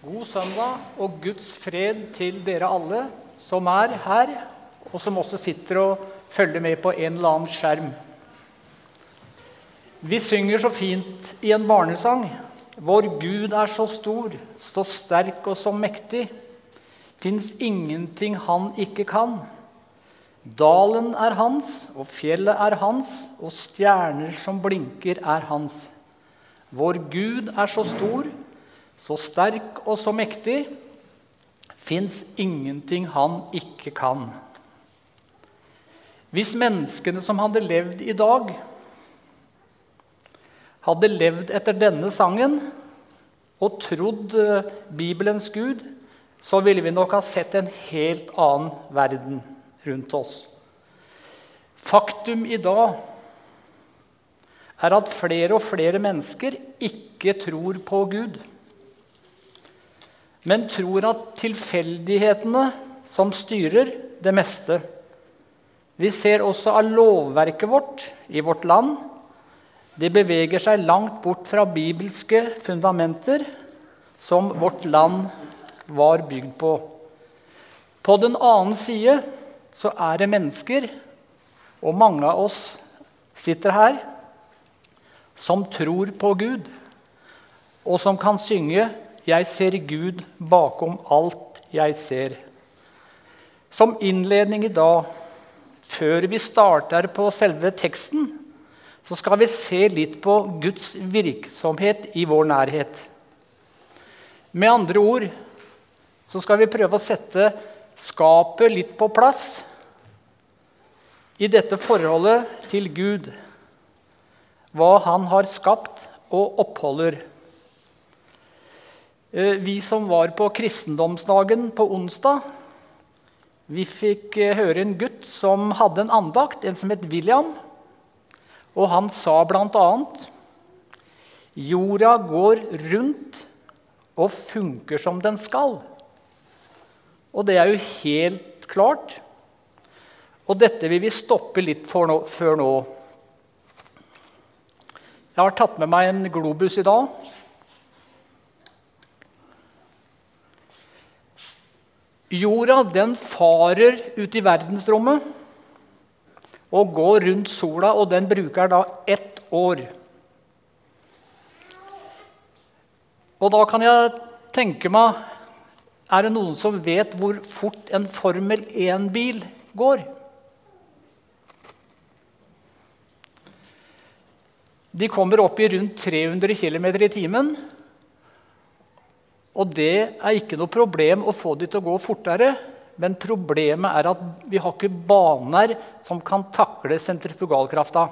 God søndag og Guds fred til dere alle som er her, og som også sitter og følger med på en eller annen skjerm. Vi synger så fint i en barnesang. Vår Gud er så stor, så sterk og så mektig. Fins ingenting han ikke kan. Dalen er hans, og fjellet er hans, og stjerner som blinker, er hans. Vår Gud er så stor, så sterk og så mektig fins ingenting han ikke kan. Hvis menneskene som hadde levd i dag, hadde levd etter denne sangen og trodd eh, Bibelens Gud, så ville vi nok ha sett en helt annen verden rundt oss. Faktum i dag er at flere og flere mennesker ikke tror på Gud men tror at tilfeldighetene som styrer det meste. Vi ser også av lovverket vårt i vårt land. Det beveger seg langt bort fra bibelske fundamenter som vårt land var bygd på. På den annen side så er det mennesker, og mange av oss sitter her, som tror på Gud, og som kan synge 'Jeg ser Gud bakom alt jeg ser'. Som innledning i dag, før vi starter på selve teksten, så skal vi se litt på Guds virksomhet i vår nærhet. Med andre ord så skal vi prøve å sette skapet litt på plass i dette forholdet til Gud. Hva han har skapt og oppholder. Eh, vi som var på kristendomsdagen på onsdag, vi fikk eh, høre en gutt som hadde en andakt, en som het William. Og han sa bl.a.: Jorda går rundt og funker som den skal. Og det er jo helt klart. Og dette vil vi stoppe litt nå, før nå. Jeg har tatt med meg en globus i dag. Jorda den farer ut i verdensrommet og går rundt sola, og den bruker da ett år. Og da kan jeg tenke meg Er det noen som vet hvor fort en Formel 1-bil går? De kommer opp i rundt 300 km i timen. Og det er ikke noe problem å få de til å gå fortere. Men problemet er at vi har ikke baner som kan takle sentrifugalkrafta.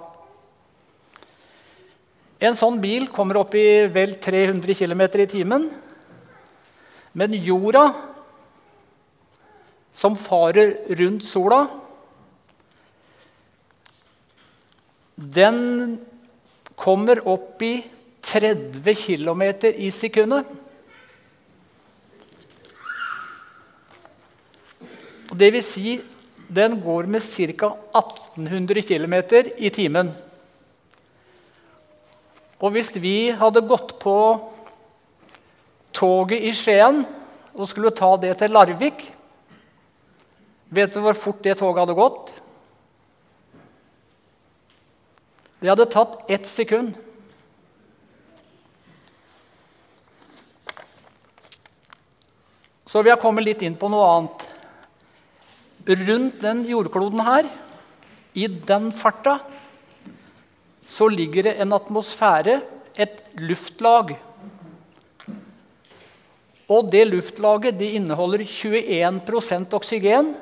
En sånn bil kommer opp i vel 300 km i timen. Men jorda, som farer rundt sola, den kommer opp i 30 km i sekundet. Det vil si, den går med ca. 1800 km i timen. Og hvis vi hadde gått på toget i Skien og skulle ta det til Larvik Vet du hvor fort det toget hadde gått? Det hadde tatt ett sekund. Så vi har kommet litt inn på noe annet. Rundt den jordkloden her, i den farta, så ligger det en atmosfære, et luftlag. Og det luftlaget det inneholder 21% oksygen,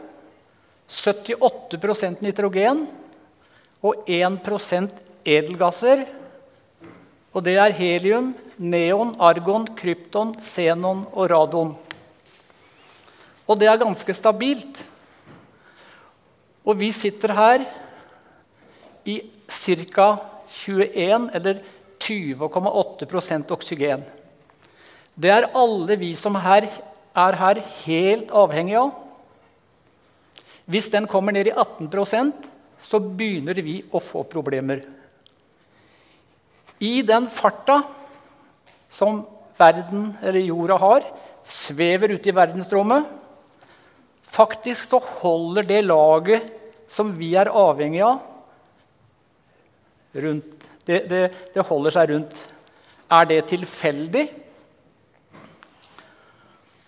78% nitrogen og 1% edelgasser. Og det er helium, neon, argon, krypton, xenon og radon. Og det er ganske stabilt. Og vi sitter her i ca. 21 eller 20,8% oksygen. Det er alle vi som her, er her, helt avhengig av. Hvis den kommer ned i 18% så begynner vi å få problemer. I den farta som verden eller jorda har, svever ute i verdensrommet. Faktisk så holder det laget som vi er avhengig av, rundt. Det, det, det holder seg rundt. Er det tilfeldig?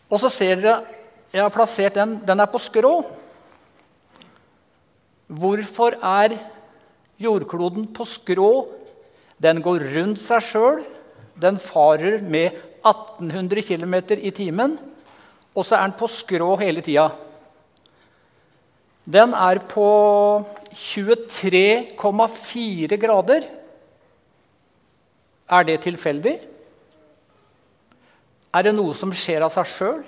Og så ser dere jeg har plassert den. Den er på skrå. Hvorfor er jordkloden på skrå? Den går rundt seg sjøl. Den farer med 1800 km i timen. Og så er den på skrå hele tida. Den er på 23,4 grader. Er det tilfeldig? Er det noe som skjer av seg sjøl?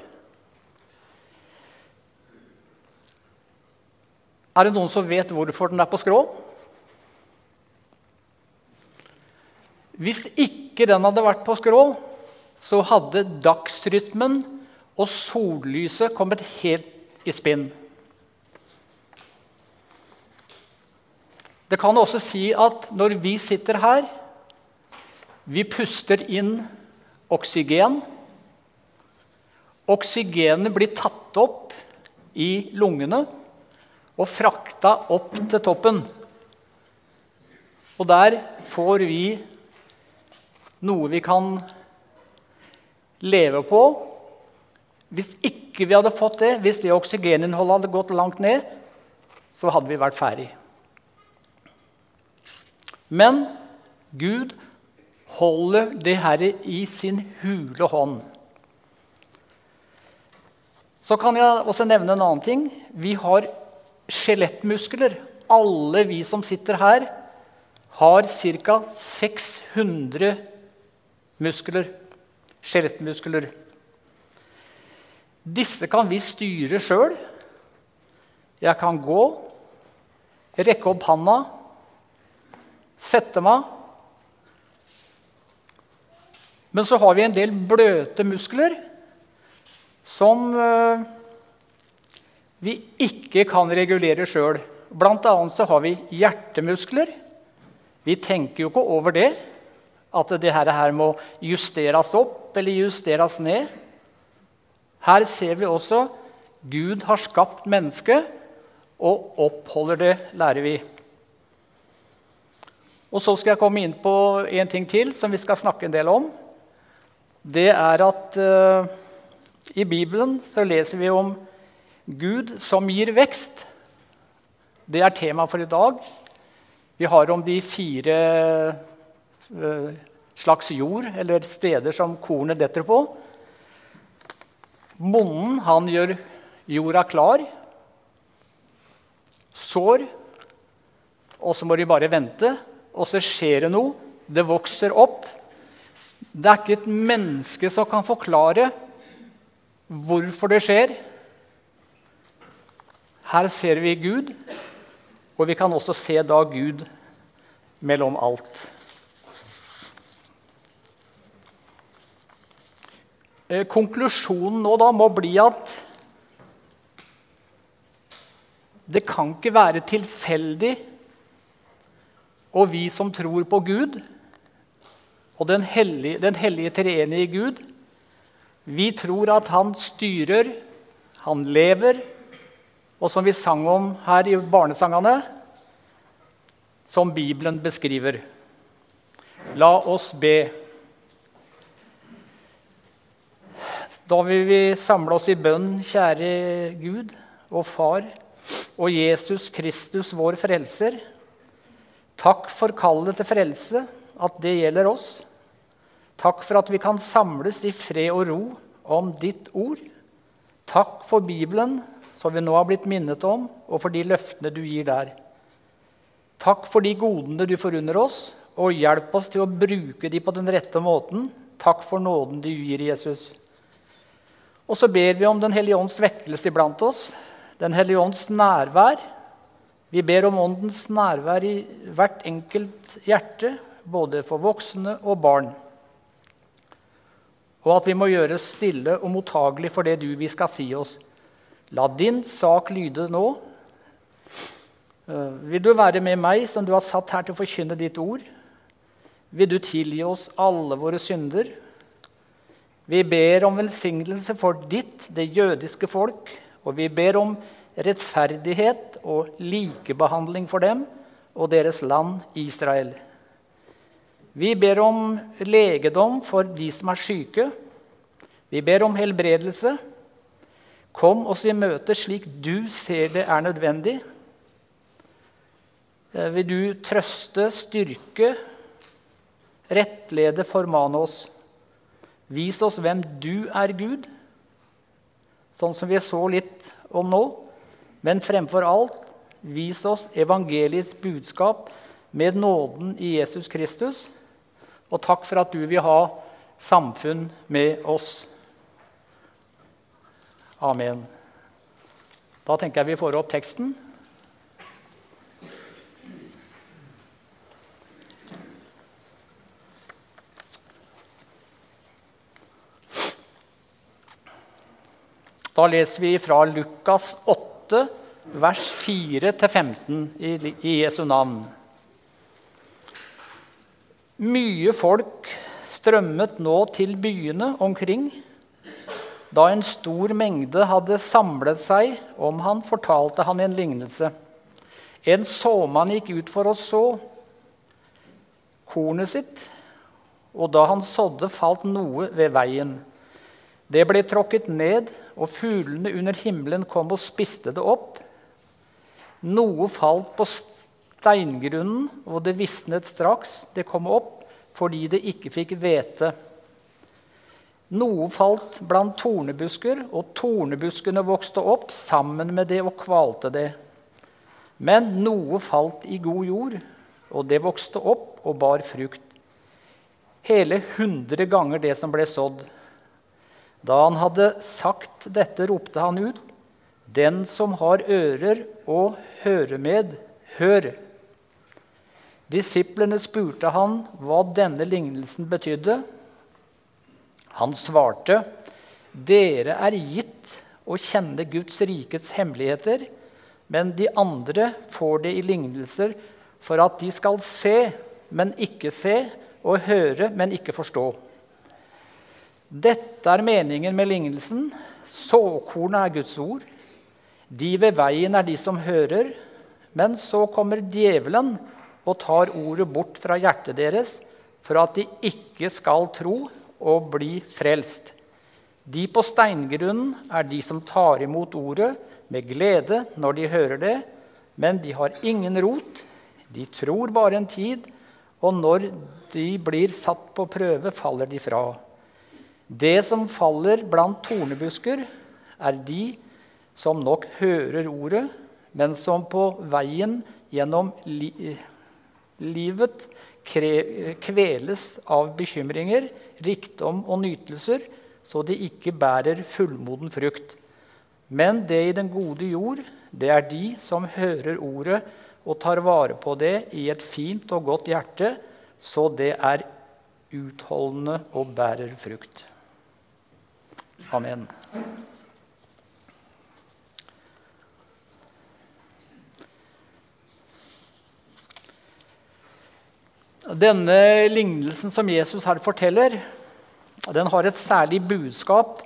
Er det noen som vet hvorfor den er på skrå? Hvis ikke den hadde vært på skrå, så hadde dagsrytmen og sollyset kommet helt i spinn. Det kan også si at når vi sitter her, vi puster inn oksygen. Oksygenet blir tatt opp i lungene og frakta opp til toppen. Og der får vi noe vi kan leve på. Hvis ikke vi hadde fått det, hvis det oksygeninnholdet hadde gått langt ned, så hadde vi vært ferdig. Men Gud holder det her i sin hule hånd. Så kan jeg også nevne en annen ting. Vi har skjelettmuskler. Alle vi som sitter her, har ca. 600 muskler. Skjelettmuskler. Disse kan vi styre sjøl. Jeg kan gå, rekke opp handa, sette meg. Men så har vi en del bløte muskler som øh, vi ikke kan regulere sjøl. annet så har vi hjertemuskler. Vi tenker jo ikke over det, at det her må justeres opp eller justeres ned. Her ser vi også Gud har skapt mennesket og oppholder det, lærer vi. Og Så skal jeg komme inn på en ting til som vi skal snakke en del om. Det er at uh, i Bibelen så leser vi om Gud som gir vekst. Det er tema for i dag. Vi har om de fire uh, slags jord, eller steder som kornet detter på. Bonden han gjør jorda klar. Sår. Og så må de bare vente. Og så skjer det noe. Det vokser opp. Det er ikke et menneske som kan forklare hvorfor det skjer. Her ser vi Gud, og vi kan også se da Gud mellom alt. Eh, konklusjonen nå da må bli at det kan ikke være tilfeldig og vi som tror på Gud og den hellige, den hellige treenige Gud, vi tror at han styrer, han lever, og som vi sang om her i barnesangene, som Bibelen beskriver. La oss be. Da vil vi samle oss i bønn, kjære Gud og Far og Jesus Kristus, vår frelser. Takk for kallet til frelse, at det gjelder oss. Takk for at vi kan samles i fred og ro om ditt ord. Takk for Bibelen, som vi nå har blitt minnet om, og for de løftene du gir der. Takk for de godene du forunder oss, og hjelp oss til å bruke de på den rette måten. Takk for nåden du gir, Jesus. Og så ber vi om Den hellige ånds vekkelse iblant oss, Den hellige ånds nærvær. Vi ber om Åndens nærvær i hvert enkelt hjerte, både for voksne og barn. Og at vi må gjøres stille og mottagelig for det du vi skal si oss. La din sak lyde nå. Eh, vil du være med meg, som du har satt her til å forkynne ditt ord? Vil du tilgi oss alle våre synder? Vi ber om velsignelse for ditt, det jødiske folk, og vi ber om rettferdighet og likebehandling for dem og deres land Israel. Vi ber om legedom for de som er syke. Vi ber om helbredelse. Kom oss i møte slik du ser det er nødvendig. Eh, vil du trøste, styrke, rettlede, formane oss? Vis oss hvem du er, Gud, sånn som vi så litt om nå. Men fremfor alt, vis oss evangeliets budskap med nåden i Jesus Kristus. Og takk for at du vil ha samfunn med oss. Amen. Da tenker jeg vi får opp teksten. Da leser vi fra Lukas 8, vers 4-15 i, i Jesu navn. Mye folk strømmet nå til byene omkring. Da en stor mengde hadde samlet seg om han, fortalte han en lignelse. En såmann gikk ut for å så kornet sitt, og da han sådde, falt noe ved veien. Det ble tråkket ned, og fuglene under himmelen kom og spiste det opp. Noe falt på steingrunnen, og det visnet straks det kom opp, fordi det ikke fikk hvete. Noe falt blant tornebusker, og tornebuskene vokste opp sammen med det og kvalte det. Men noe falt i god jord, og det vokste opp og bar frukt. Hele hundre ganger det som ble sådd. Da han hadde sagt dette, ropte han ut, Den som har ører å høre med, hør. Disiplene spurte han hva denne lignelsen betydde. Han svarte, Dere er gitt å kjenne Guds rikets hemmeligheter, men de andre får det i lignelser for at de skal se, men ikke se, og høre, men ikke forstå. Dette er meningen med lignelsen. Såkornet er Guds ord. De ved veien er de som hører. Men så kommer djevelen og tar ordet bort fra hjertet deres, for at de ikke skal tro og bli frelst. De på steingrunnen er de som tar imot ordet med glede når de hører det, men de har ingen rot. De tror bare en tid, og når de blir satt på prøve, faller de fra. Det som faller blant tornebusker, er de som nok hører ordet, men som på veien gjennom li livet kveles av bekymringer, rikdom og nytelser, så de ikke bærer fullmoden frukt. Men det i den gode jord, det er de som hører ordet og tar vare på det i et fint og godt hjerte, så det er utholdende og bærer frukt. Amen. Denne lignelsen som Jesus her forteller, den har et særlig budskap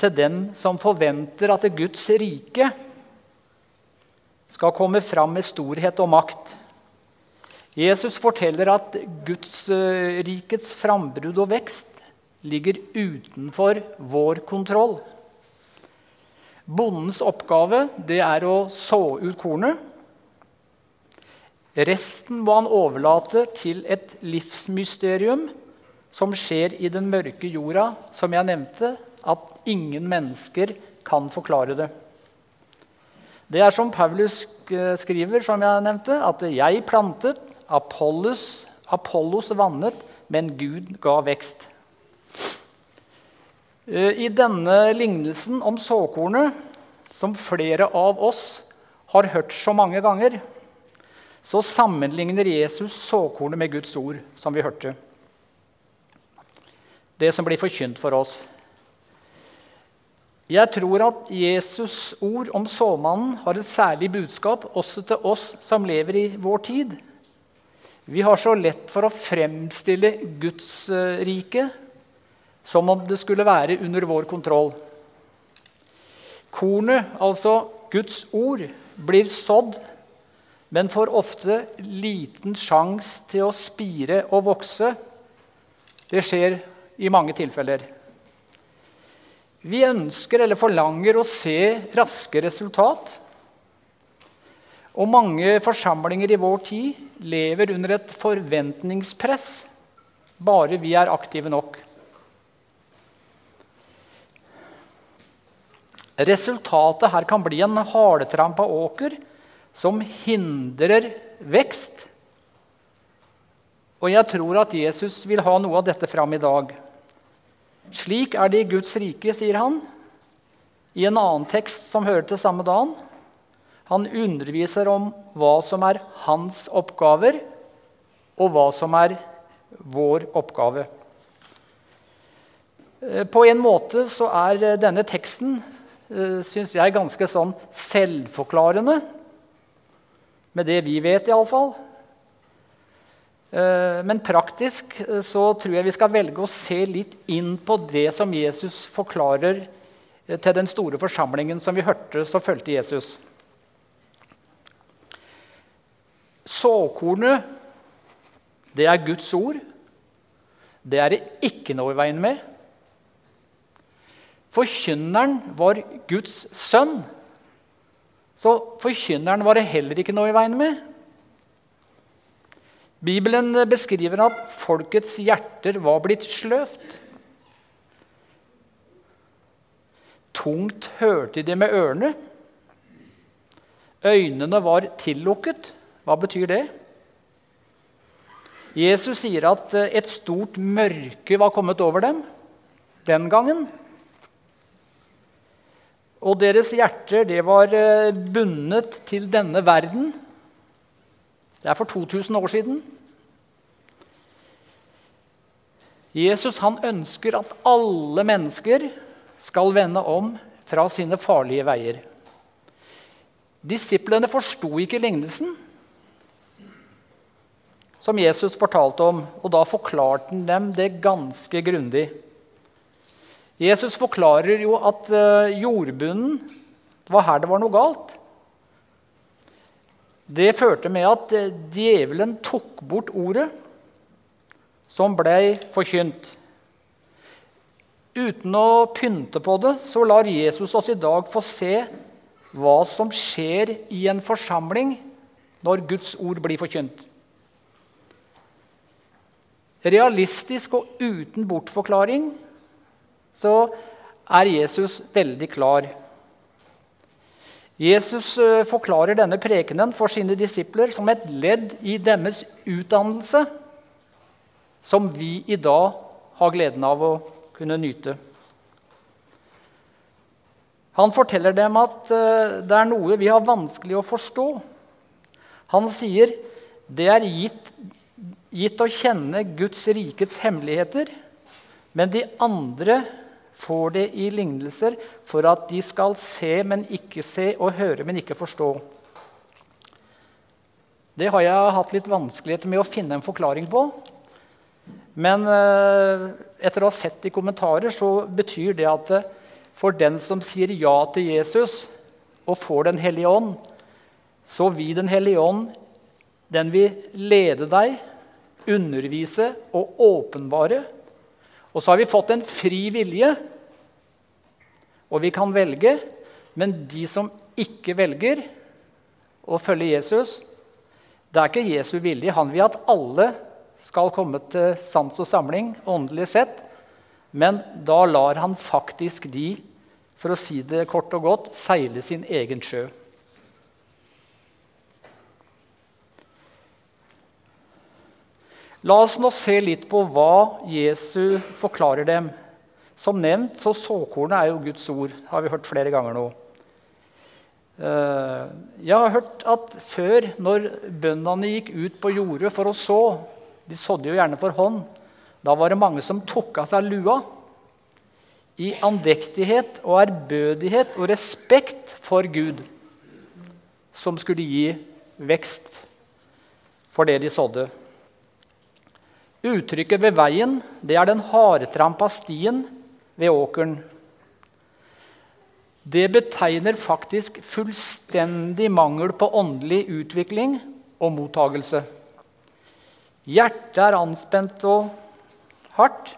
til den som forventer at Guds rike skal komme fram med storhet og makt. Jesus forteller at Guds eh, rikets frambrudd og vekst ligger utenfor vår kontroll. Bondens oppgave det er å så ut kornet. Resten må han overlate til et livsmysterium som skjer i den mørke jorda, som jeg nevnte, at ingen mennesker kan forklare det. Det er som Paulus skriver, som jeg nevnte, at 'jeg plantet, Apollos, Apollos vannet, men Gud ga vekst'. Eh, I denne lignelsen om såkornet, som flere av oss har hørt så mange ganger, så sammenligner Jesus såkornet med Guds ord, som vi hørte. Det som blir forkynt for oss. Jeg tror at Jesus' ord om såmannen har et særlig budskap også til oss som lever i vår tid. Vi har så lett for å fremstille Guds eh, rike som om det skulle være under vår kontroll. Kornet, altså Guds ord, blir sådd, men får ofte liten sjanse til å spire og vokse. Det skjer i mange tilfeller. Vi ønsker eller forlanger å se raske resultat. Og mange forsamlinger i vår tid lever under et forventningspress bare vi er aktive nok. Resultatet her kan bli en hardtrampa åker som hindrer vekst. Og jeg tror at Jesus vil ha noe av dette fram i dag. Slik er det i Guds rike, sier han i en annen tekst som hører til samme dagen. Han underviser om hva som er hans oppgaver, og hva som er vår oppgave. Eh, på en måte så er eh, denne teksten eh, synes jeg, ganske sånn selvforklarende. Med det vi vet, iallfall. Men praktisk så tror jeg vi skal velge å se litt inn på det som Jesus forklarer til den store forsamlingen som vi hørte så fulgte Jesus. Såkornet, det er Guds ord. Det er det ikke noe i veien med. Forkynneren var Guds sønn, så forkynneren var det heller ikke noe i veien med. Bibelen beskriver at folkets hjerter var blitt sløvt. Tungt hørte de med ørene. Øynene var tillukket. Hva betyr det? Jesus sier at et stort mørke var kommet over dem den gangen. Og deres hjerter det var eh, bundet til denne verden. Det er for 2000 år siden. Jesus han ønsker at alle mennesker skal vende om fra sine farlige veier. Disiplene forsto ikke lignelsen som Jesus fortalte om, og da forklarte han dem det ganske grundig. Jesus forklarer jo at uh, jordbunnen var her det var noe galt. Det førte med at uh, djevelen tok bort ordet som ble forkynt. Uten å pynte på det så lar Jesus oss i dag få se hva som skjer i en forsamling når Guds ord blir forkynt. Realistisk og uten bortforklaring så er Jesus veldig klar. Jesus eh, forklarer denne prekenen for sine disipler som et ledd i deres utdannelse, som vi i dag har gleden av å kunne nyte. Han forteller dem at eh, det er noe vi har vanskelig å forstå. Han sier det er gitt gitt å kjenne Guds rikets hemmeligheter, men de andre får det i lignelser for at de skal se, men ikke se, og høre, men ikke forstå. Det har jeg hatt litt vanskeligheter med å finne en forklaring på. Men eh, etter å ha sett i kommentarer så betyr det at eh, for den som sier ja til Jesus og får Den hellige ånd, så vil Den hellige ånd den vil lede deg undervise og åpenbare. Og så har vi fått en fri vilje, og vi kan velge. Men de som ikke velger å følge Jesus, det er ikke Jesu vilje. Han vil at alle skal komme til sans og samling åndelig sett. Men da lar han faktisk de, for å si det kort og godt, seile sin egen sjø. La oss nå se litt på hva Jesu forklarer dem. Som nevnt, så såkornet er jo Guds ord. har vi hørt flere ganger nå. Eh, jeg har hørt at før, når bøndene gikk ut på jordet for å så De sådde jo gjerne for hånd. Da var det mange som tok av seg lua. I andektighet og ærbødighet og respekt for Gud, som skulle gi vekst for det de sådde. Uttrykket 'ved veien' det er den hardtrampa stien ved åkeren. Det betegner faktisk fullstendig mangel på åndelig utvikling og mottagelse. Hjertet er anspent og hardt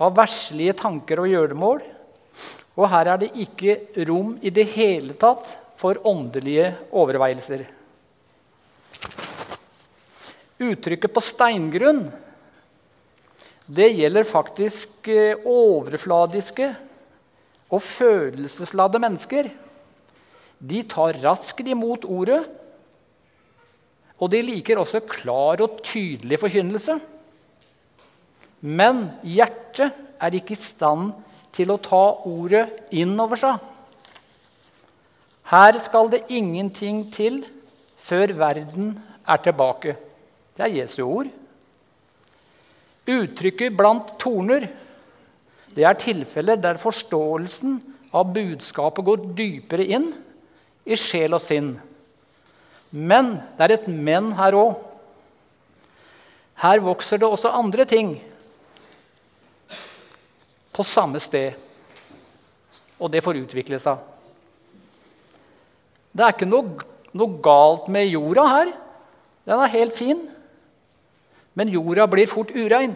av verslige tanker og gjøremål. Og her er det ikke rom i det hele tatt for åndelige overveielser. Uttrykket 'på steingrunn' det gjelder faktisk eh, overfladiske og følelsesladde mennesker. De tar raskt imot ordet, og de liker også klar og tydelig forkynnelse. Men hjertet er ikke i stand til å ta ordet inn over seg. Her skal det ingenting til før verden er tilbake. Det er Jesu ord. Uttrykket 'blant torner' det er tilfeller der forståelsen av budskapet går dypere inn i sjel og sinn. Men det er et men her òg. Her vokser det også andre ting på samme sted. Og det får utvikle seg. Det er ikke noe, noe galt med jorda her. Den er helt fin. Men jorda blir fort urein.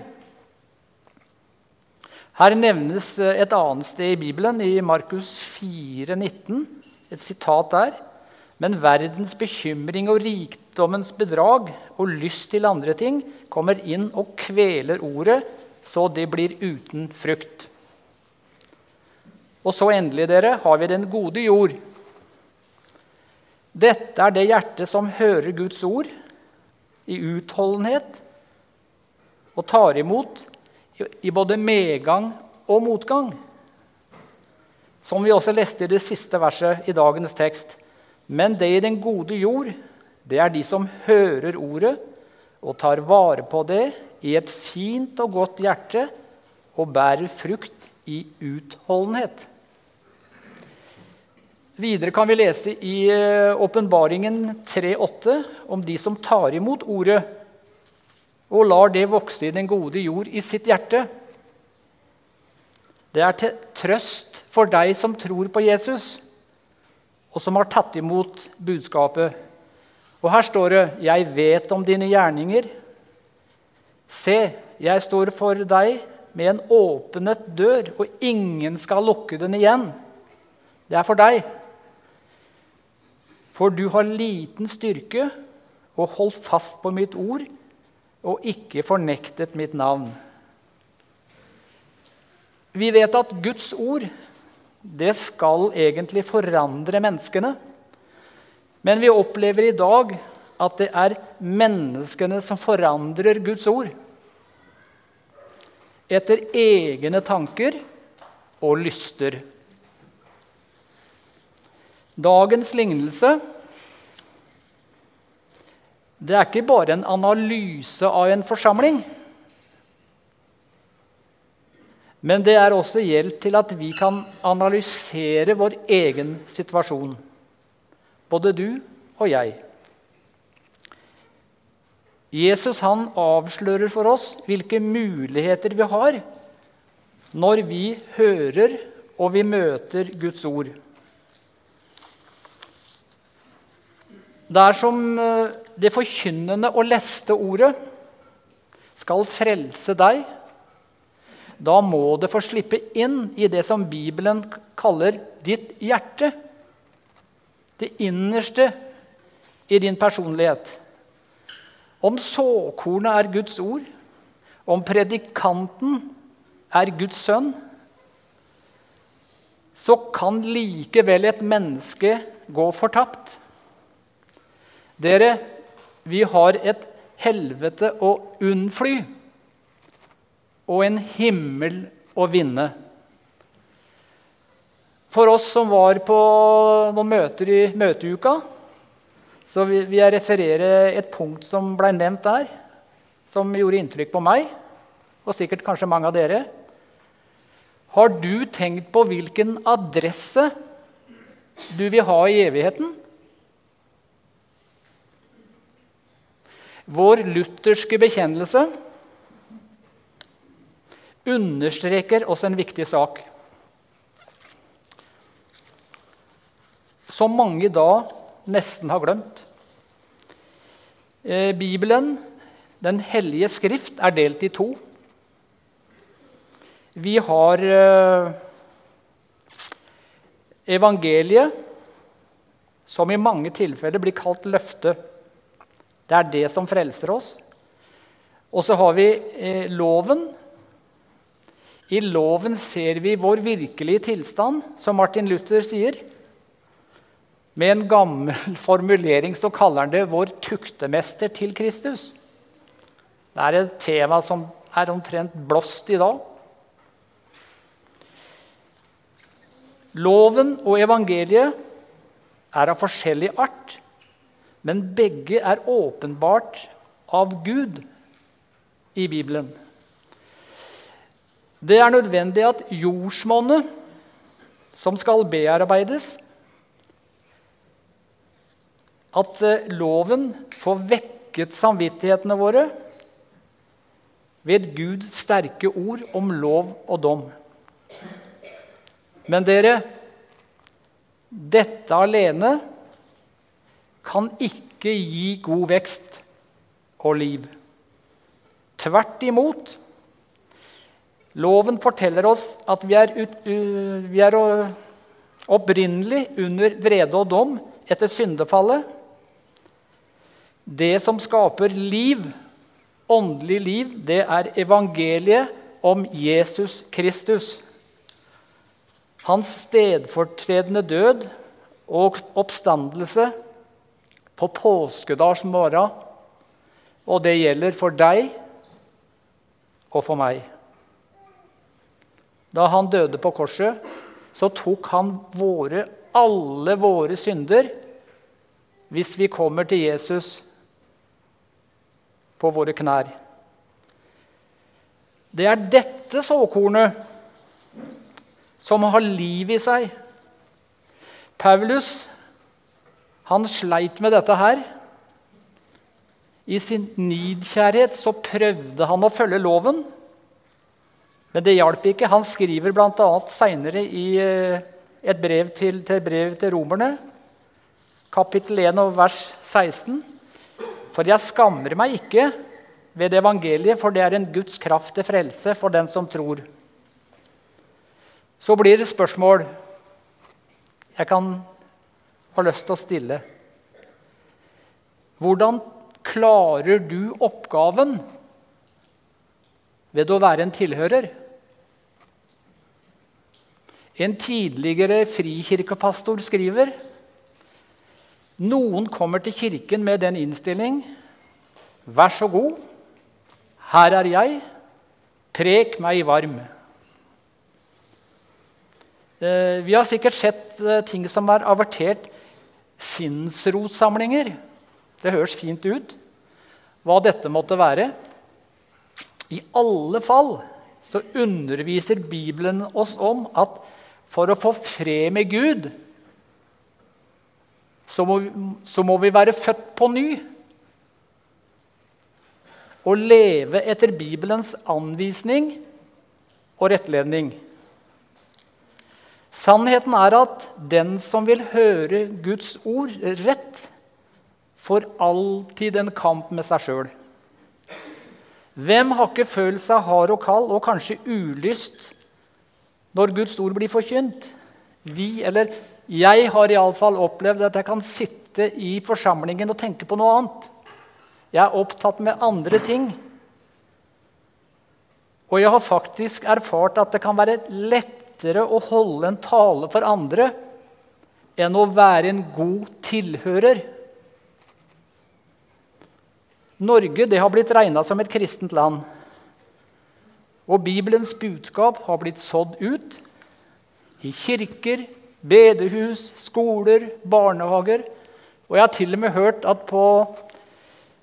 Her nevnes et annet sted i Bibelen, i Markus 4, 19, et sitat der. Men verdens bekymring og rikdommens bedrag og lyst til andre ting kommer inn og kveler ordet, så det blir uten frukt. Og så endelig, dere, har vi den gode jord. Dette er det hjertet som hører Guds ord i utholdenhet og tar imot i både medgang og motgang. Som vi også leste i det siste verset i dagens tekst. Men det i den gode jord, det er de som hører ordet og tar vare på det i et fint og godt hjerte og bærer frukt i utholdenhet. Videre kan vi lese i eh, Åpenbaringen 3,8 om de som tar imot ordet og lar det vokse i den gode jord i sitt hjerte. Det er til trøst for deg som tror på Jesus, og som har tatt imot budskapet. Og her står det, 'Jeg vet om dine gjerninger'. Se, jeg står for deg med en åpnet dør, og ingen skal lukke den igjen. Det er for deg. For du har liten styrke og holdt fast på mitt ord og ikke fornektet mitt navn. Vi vet at Guds ord det skal egentlig forandre menneskene. Men vi opplever i dag at det er menneskene som forandrer Guds ord. Etter egne tanker og lyster. Dagens lignelse det er ikke bare en analyse av en forsamling. Men det er også hjelp til at vi kan analysere vår egen situasjon. Både du og jeg. Jesus han avslører for oss hvilke muligheter vi har når vi hører og vi møter Guds ord. Det er som eh, det forkynnende og leste ordet skal frelse deg. Da må det få slippe inn i det som Bibelen kaller ditt hjerte. Det innerste i din personlighet. Om såkornet er Guds ord, om predikanten er Guds sønn, så kan likevel et menneske gå fortapt. Dere, vi har et helvete å unnfly og en himmel å vinne. For oss som var på noen møter i møteuka, så vil jeg referere et punkt som ble nevnt der, som gjorde inntrykk på meg, og sikkert kanskje mange av dere. Har du tenkt på hvilken adresse du vil ha i evigheten? Vår lutherske bekjennelse understreker oss en viktig sak. Som mange da nesten har glemt. Eh, Bibelen, Den hellige skrift, er delt i to. Vi har eh, evangeliet, som i mange tilfeller blir kalt løfte. Det er det som frelser oss. Og så har vi eh, loven. I loven ser vi vår virkelige tilstand, som Martin Luther sier. Med en gammel formulering så kaller han det 'vår tuktemester til Kristus'. Det er et tema som er omtrent blåst i dag. Loven og evangeliet er av forskjellig art, men begge er åpenbart av Gud i Bibelen. Det er nødvendig at jordsmonnet som skal bearbeides, at eh, loven får vekket samvittighetene våre ved Guds sterke ord om lov og dom. Men dere, dette alene kan ikke gi god vekst og liv. Tvert imot. Loven forteller oss at vi er, ut, uh, vi er opprinnelig under vrede og dom etter syndefallet. Det som skaper liv, åndelig liv, det er evangeliet om Jesus Kristus. Hans stedfortredende død og oppstandelse på påskedagsmorgen. Og det gjelder for deg og for meg. Da han døde på korset, så tok han våre, alle våre synder hvis vi kommer til Jesus på våre knær. Det er dette såkornet som har liv i seg. Paulus han sleit med dette her. I sin nidkjærhet så prøvde han å følge loven. Men det hjalp ikke. Han skriver bl.a. seinere i eh, et brev til, til, brev til romerne, kapittel 1 og vers 16. For jeg skammer meg ikke ved evangeliet, for det er en Guds kraft til frelse for den som tror. Så blir det spørsmål jeg kan ha lyst til å stille. Hvordan klarer du oppgaven ved å være en tilhører? En tidligere frikirkepastor skriver noen kommer til kirken med den innstilling Vær så god, her er jeg, prek meg varm. Eh, vi har sikkert sett eh, ting som er avertert sinnsrotsamlinger. Det høres fint ut. Hva dette måtte være. I alle fall så underviser Bibelen oss om at for å få fred med Gud så må, så må vi være født på ny. Og leve etter Bibelens anvisning og rettledning. Sannheten er at den som vil høre Guds ord rett, får alltid en kamp med seg sjøl. Hvem har ikke følt seg hard og kald og kanskje ulyst når Guds ord blir forkynt? Vi, eller jeg, har iallfall opplevd at jeg kan sitte i forsamlingen og tenke på noe annet. Jeg er opptatt med andre ting. Og jeg har faktisk erfart at det kan være lett lettere å holde en tale for andre enn å være en god tilhører. Norge det har blitt regna som et kristent land. Og Bibelens budskap har blitt sådd ut i kirker, bedehus, skoler, barnehager. Og jeg har til og med hørt at på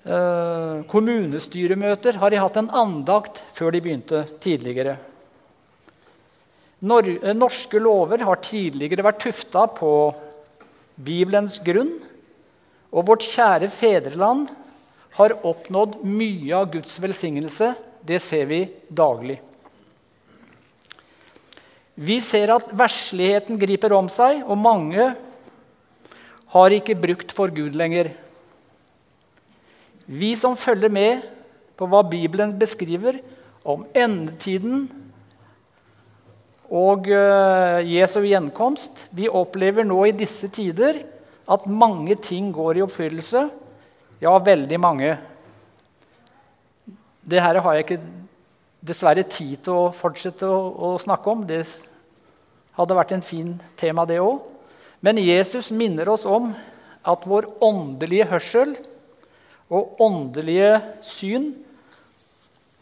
eh, kommunestyremøter har de hatt en andakt før de begynte tidligere. Eh, norske lover har tidligere vært tufta på Bibelens grunn, og vårt kjære fedreland har oppnådd mye av Guds velsignelse. Det ser vi daglig. Vi ser at versligheten griper om seg, og mange har ikke brukt for Gud lenger. Vi som følger med på hva Bibelen beskriver om endetiden og uh, Jesu gjenkomst, vi opplever nå i disse tider at mange ting går i oppfyllelse. Ja, veldig mange. Det her har jeg ikke dessverre tid til å fortsette å, å snakke om. Det hadde vært en fin tema, det òg. Men Jesus minner oss om at vår åndelige hørsel og åndelige syn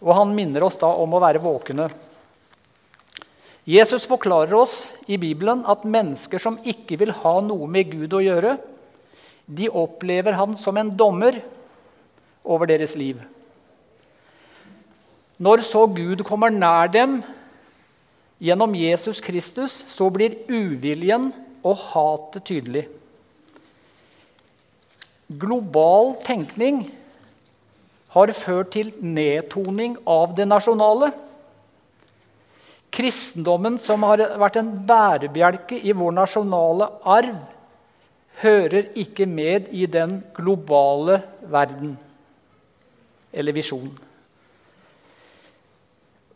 Og han minner oss da om å være våkne. Jesus forklarer oss i Bibelen at mennesker som ikke vil ha noe med Gud å gjøre, de opplever han som en dommer over deres liv. Når så Gud kommer nær dem gjennom Jesus Kristus, så blir uviljen og hatet tydelig. Global tenkning har ført til nedtoning av det nasjonale. Kristendommen, som har vært en bærebjelke i vår nasjonale arv, hører ikke med i den globale verden eller visjonen.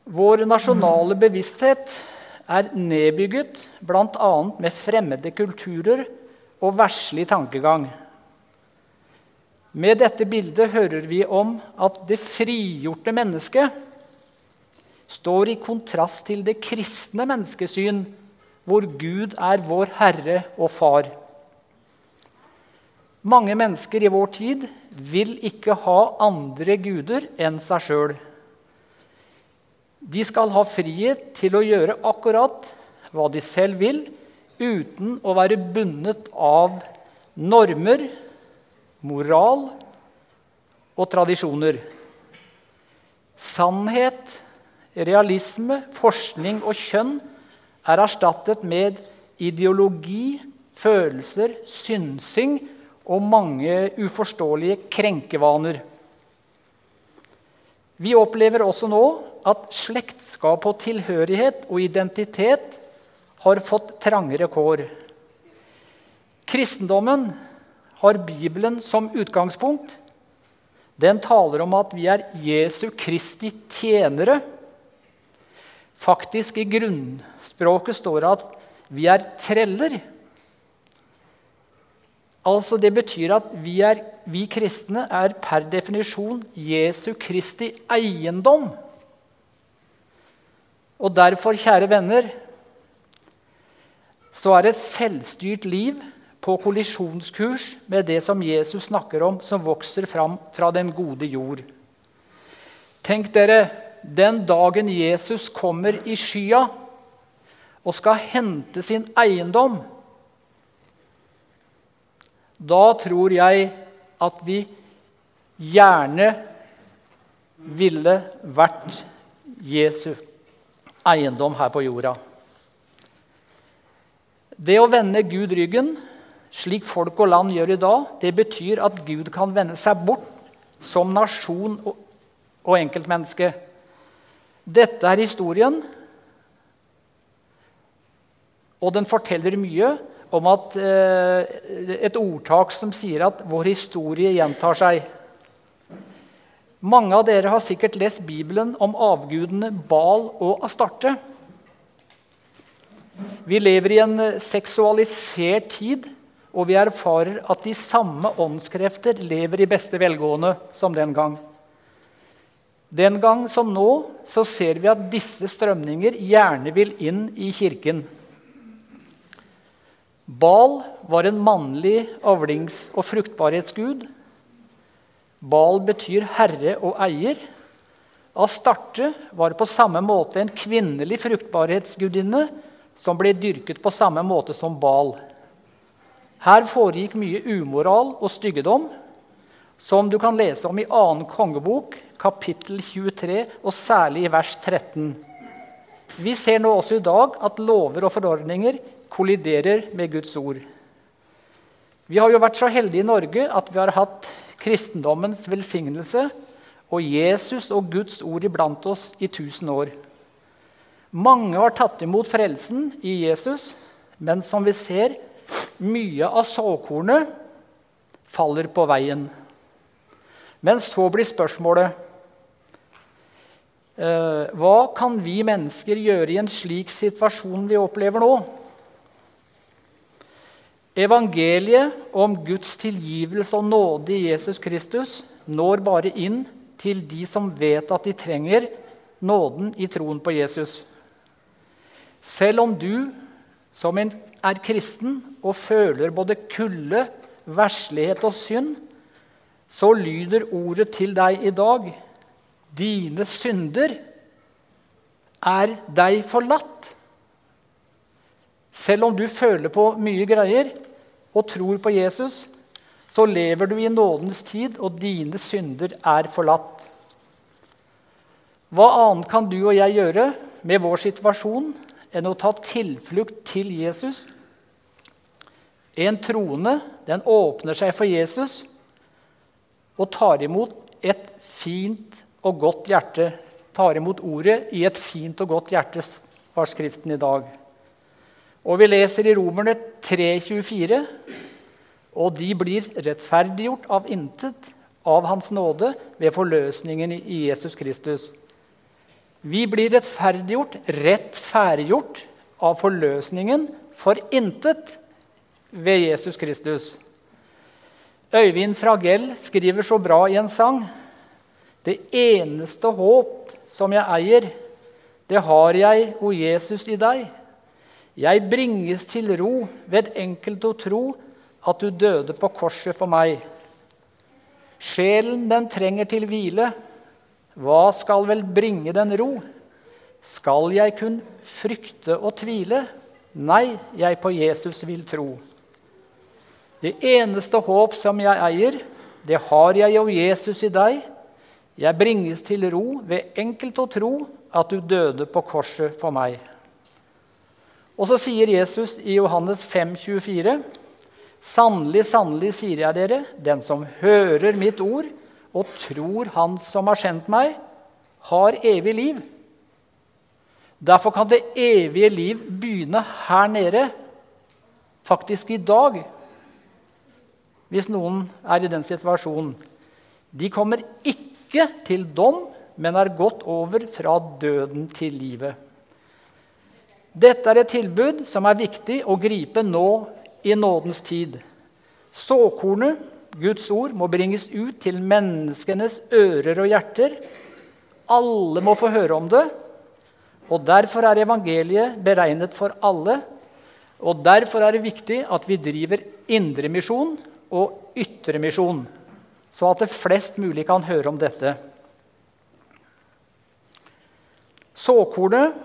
Vår nasjonale bevissthet er nedbygget bl.a. med fremmede kulturer og verslig tankegang. Med dette bildet hører vi om at det frigjorte mennesket står i kontrast til det kristne menneskesyn, hvor Gud er vår Herre og Far. Mange mennesker i vår tid vil ikke ha andre guder enn seg sjøl. De skal ha frihet til å gjøre akkurat hva de selv vil, uten å være bundet av normer, moral og tradisjoner. Sannhet, realisme, forskning og kjønn er erstattet med ideologi, følelser, synsing og mange uforståelige krenkevaner. Vi opplever også nå at slektskap og tilhørighet og identitet har fått trangere kår. Kristendommen har Bibelen som utgangspunkt. Den taler om at vi er Jesu Kristi tjenere. Faktisk i grunnspråket står det at vi er treller. Altså Det betyr at vi, er, vi kristne er per definisjon Jesu Kristi eiendom. Og derfor, kjære venner, så er et selvstyrt liv på kollisjonskurs med det som Jesus snakker om, som vokser fram fra den gode jord. Tenk dere den dagen Jesus kommer i skya og skal hente sin eiendom da tror jeg at vi gjerne ville vært Jesu eiendom her på jorda. Det å vende Gud ryggen, slik folk og land gjør i dag, det betyr at Gud kan vende seg bort som nasjon og enkeltmenneske. Dette er historien, og den forteller mye om at, eh, et ordtak som sier at vår historie gjentar seg. Mange av dere har sikkert lest Bibelen om avgudene Bal og Astarte. Vi lever i en seksualisert tid, og vi erfarer at de samme åndskrefter lever i beste velgående som den gang. Den gang som nå så ser vi at disse strømninger gjerne vil inn i kirken. Bal var en mannlig avlings- og fruktbarhetsgud. Bal betyr herre og eier. Astarte var på samme måte en kvinnelig fruktbarhetsgudinne som ble dyrket på samme måte som Bal. Her foregikk mye umoral og styggedom, som du kan lese om i annen kongebok, kapittel 23, og særlig i vers 13. Vi ser nå også i dag at lover og forordninger kolliderer med Guds ord. Vi har jo vært så heldige i Norge at vi har hatt kristendommens velsignelse og Jesus og Guds ord iblant oss i tusen år. Mange har tatt imot frelsen i Jesus, men som vi ser, mye av såkornet faller på veien. Men så blir spørsmålet Hva kan vi mennesker gjøre i en slik situasjon vi opplever nå? Evangeliet om Guds tilgivelse og nåde i Jesus Kristus når bare inn til de som vet at de trenger nåden i troen på Jesus. Selv om du som en er kristen og føler både kulde, verslighet og synd, så lyder ordet til deg i dag. Dine synder er deg forlatt. Selv om du føler på mye greier og tror på Jesus, så lever du i nådens tid, og dine synder er forlatt. Hva annet kan du og jeg gjøre med vår situasjon enn å ta tilflukt til Jesus? En troende den åpner seg for Jesus og tar imot et fint og godt hjerte. Tar imot ordet i et fint og godt hjerte, var Skriften i dag. Og vi leser i Romerne 3,24.: Og de blir rettferdiggjort av intet, av Hans nåde, ved forløsningen i Jesus Kristus. Vi blir rettferdiggjort, rettferdiggjort av forløsningen for intet ved Jesus Kristus. Øyvind Fragell skriver så bra i en sang. Det eneste håp som jeg eier, det har jeg, o Jesus, i deg. Jeg bringes til ro ved enkelt å tro at du døde på korset for meg. Sjelen, den trenger til hvile. Hva skal vel bringe den ro? Skal jeg kun frykte og tvile? Nei, jeg på Jesus vil tro. Det eneste håp som jeg eier, det har jeg jo Jesus i deg. Jeg bringes til ro ved enkelt å tro at du døde på korset for meg. Og så sier Jesus i Johannes 5, 24, Sannelig, sannelig, sier jeg dere, den som hører mitt ord og tror Han som har sendt meg, har evig liv. Derfor kan det evige liv begynne her nede, faktisk i dag, hvis noen er i den situasjonen. De kommer ikke til dom, men er gått over fra døden til livet. Dette er et tilbud som er viktig å gripe nå i nådens tid. Såkornet Guds ord må bringes ut til menneskenes ører og hjerter. Alle må få høre om det. Og Derfor er evangeliet beregnet for alle. Og Derfor er det viktig at vi driver indremisjon og ytremisjon, så at det flest mulig kan høre om dette. Såkornet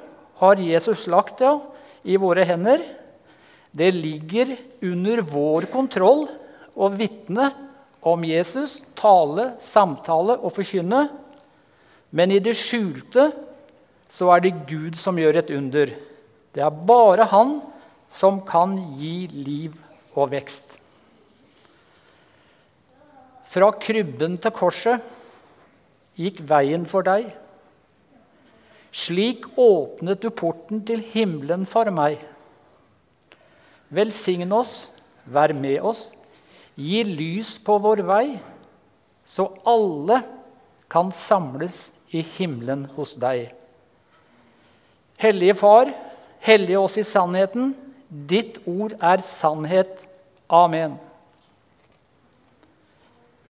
har Jesus lagt ja, i våre hender. Det ligger under vår kontroll å vitne om Jesus, tale, samtale og forkynne. Men i det skjulte så er det Gud som gjør et under. Det er bare Han som kan gi liv og vekst. Fra krybben til korset gikk veien for deg. Slik åpnet du porten til himmelen for meg. Velsign oss, vær med oss Gi lys på vår vei, så alle kan samles i himmelen hos deg. Hellige Far, hellige oss i sannheten. Ditt ord er sannhet. Amen.